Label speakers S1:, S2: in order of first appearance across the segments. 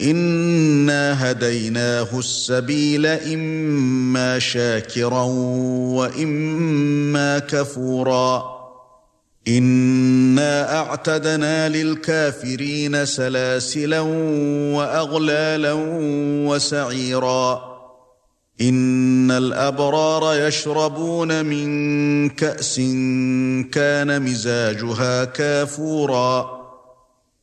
S1: إِنَّا هَدَيْنَاهُ السَّبِيلَ إِمَّا شَاكِرًا وَإِمَّا كَفُورًا إِنَّا أَعْتَدْنَا لِلْكَافِرِينَ سَلَاسِلًا وَأَغْلَالًا وَسَعِيرًا إِنَّ الْأَبْرَارَ يَشْرَبُونَ مِنْ كَأْسٍ كَانَ مِزَاجُهَا كَافُورًا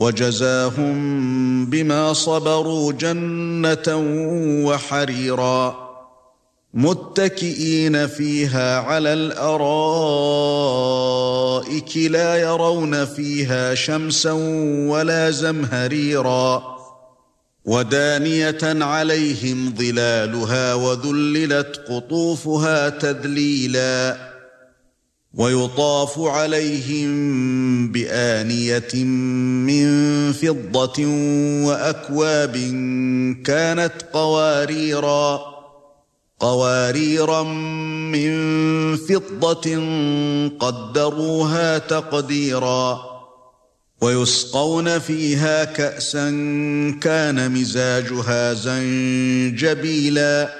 S1: وَجَزَاهُم بِمَا صَبَرُوا جَنَّةً وَحَرِيرًا مُتَّكِئِينَ فِيهَا عَلَى الْأَرَائِكِ لَا يَرَوْنَ فِيهَا شَمْسًا وَلَا زَمْهَرِيرًا وَدَانِيَةً عَلَيْهِمْ ظِلَالُهَا وَذُلِّلَتْ قُطُوفُهَا تَذْلِيلًا وَيُطَافُ عَلَيْهِم بِآنِيَةٍ مِّن فِضَّةٍ وَأَكْوَابٍ كَانَتْ قَوَارِيرَا قَوَارِيرَا مِّن فِضَّةٍ قَدَّرُوهَا تَقْدِيرًا. وَيُسْقَوْنَ فِيهَا كَأْسًا كَانَ مِزَاجُهَا زَنجَبِيلًا.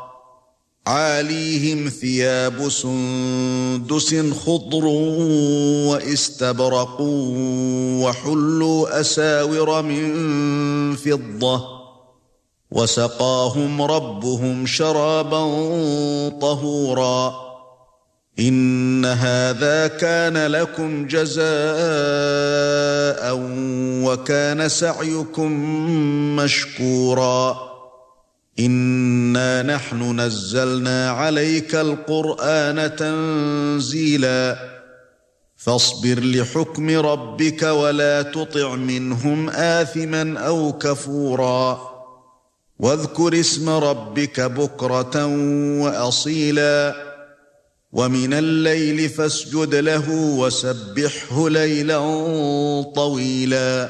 S1: عَالِيهِمْ ثِيَابُ سُندُسٍ خُضْرٌ وَإِسْتَبْرَقٌ وَحُلُّوا أَسَاوِرَ مِن فِضَّةٍ وَسَقَاهُمْ رَبُّهُمْ شَرَابًا طَهُورًا إِنَّ هَذَا كَانَ لَكُمْ جَزَاءً وَكَانَ سَعْيُكُمْ مَشْكُورًا إِنَّا نَحْنُ نَزَّلْنَا عَلَيْكَ الْقُرْآنَ تَنزِيلًا فاصبر لحكم ربك ولا تطع منهم آثما أو كفورا واذكر اسم ربك بكرة وأصيلا ومن الليل فاسجد له وسبحه ليلا طويلا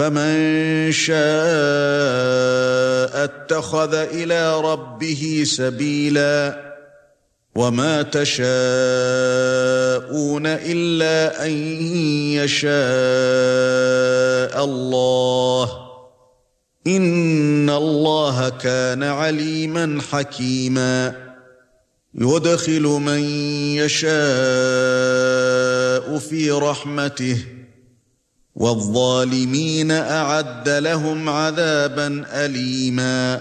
S1: فَمَن شَاءَ اتَّخَذَ إِلَى رَبِّهِ سَبِيلًا وَمَا تَشَاءُونَ إِلَّا أَن يَشَاءَ اللَّهُ إِنَّ اللَّهَ كَانَ عَلِيمًا حَكِيمًا يُدْخِلُ مَن يَشَاءُ فِي رَحْمَتِهِ وَالظَّالِمِينَ أَعَدَّ لَهُمْ عَذَابًا أَلِيمًا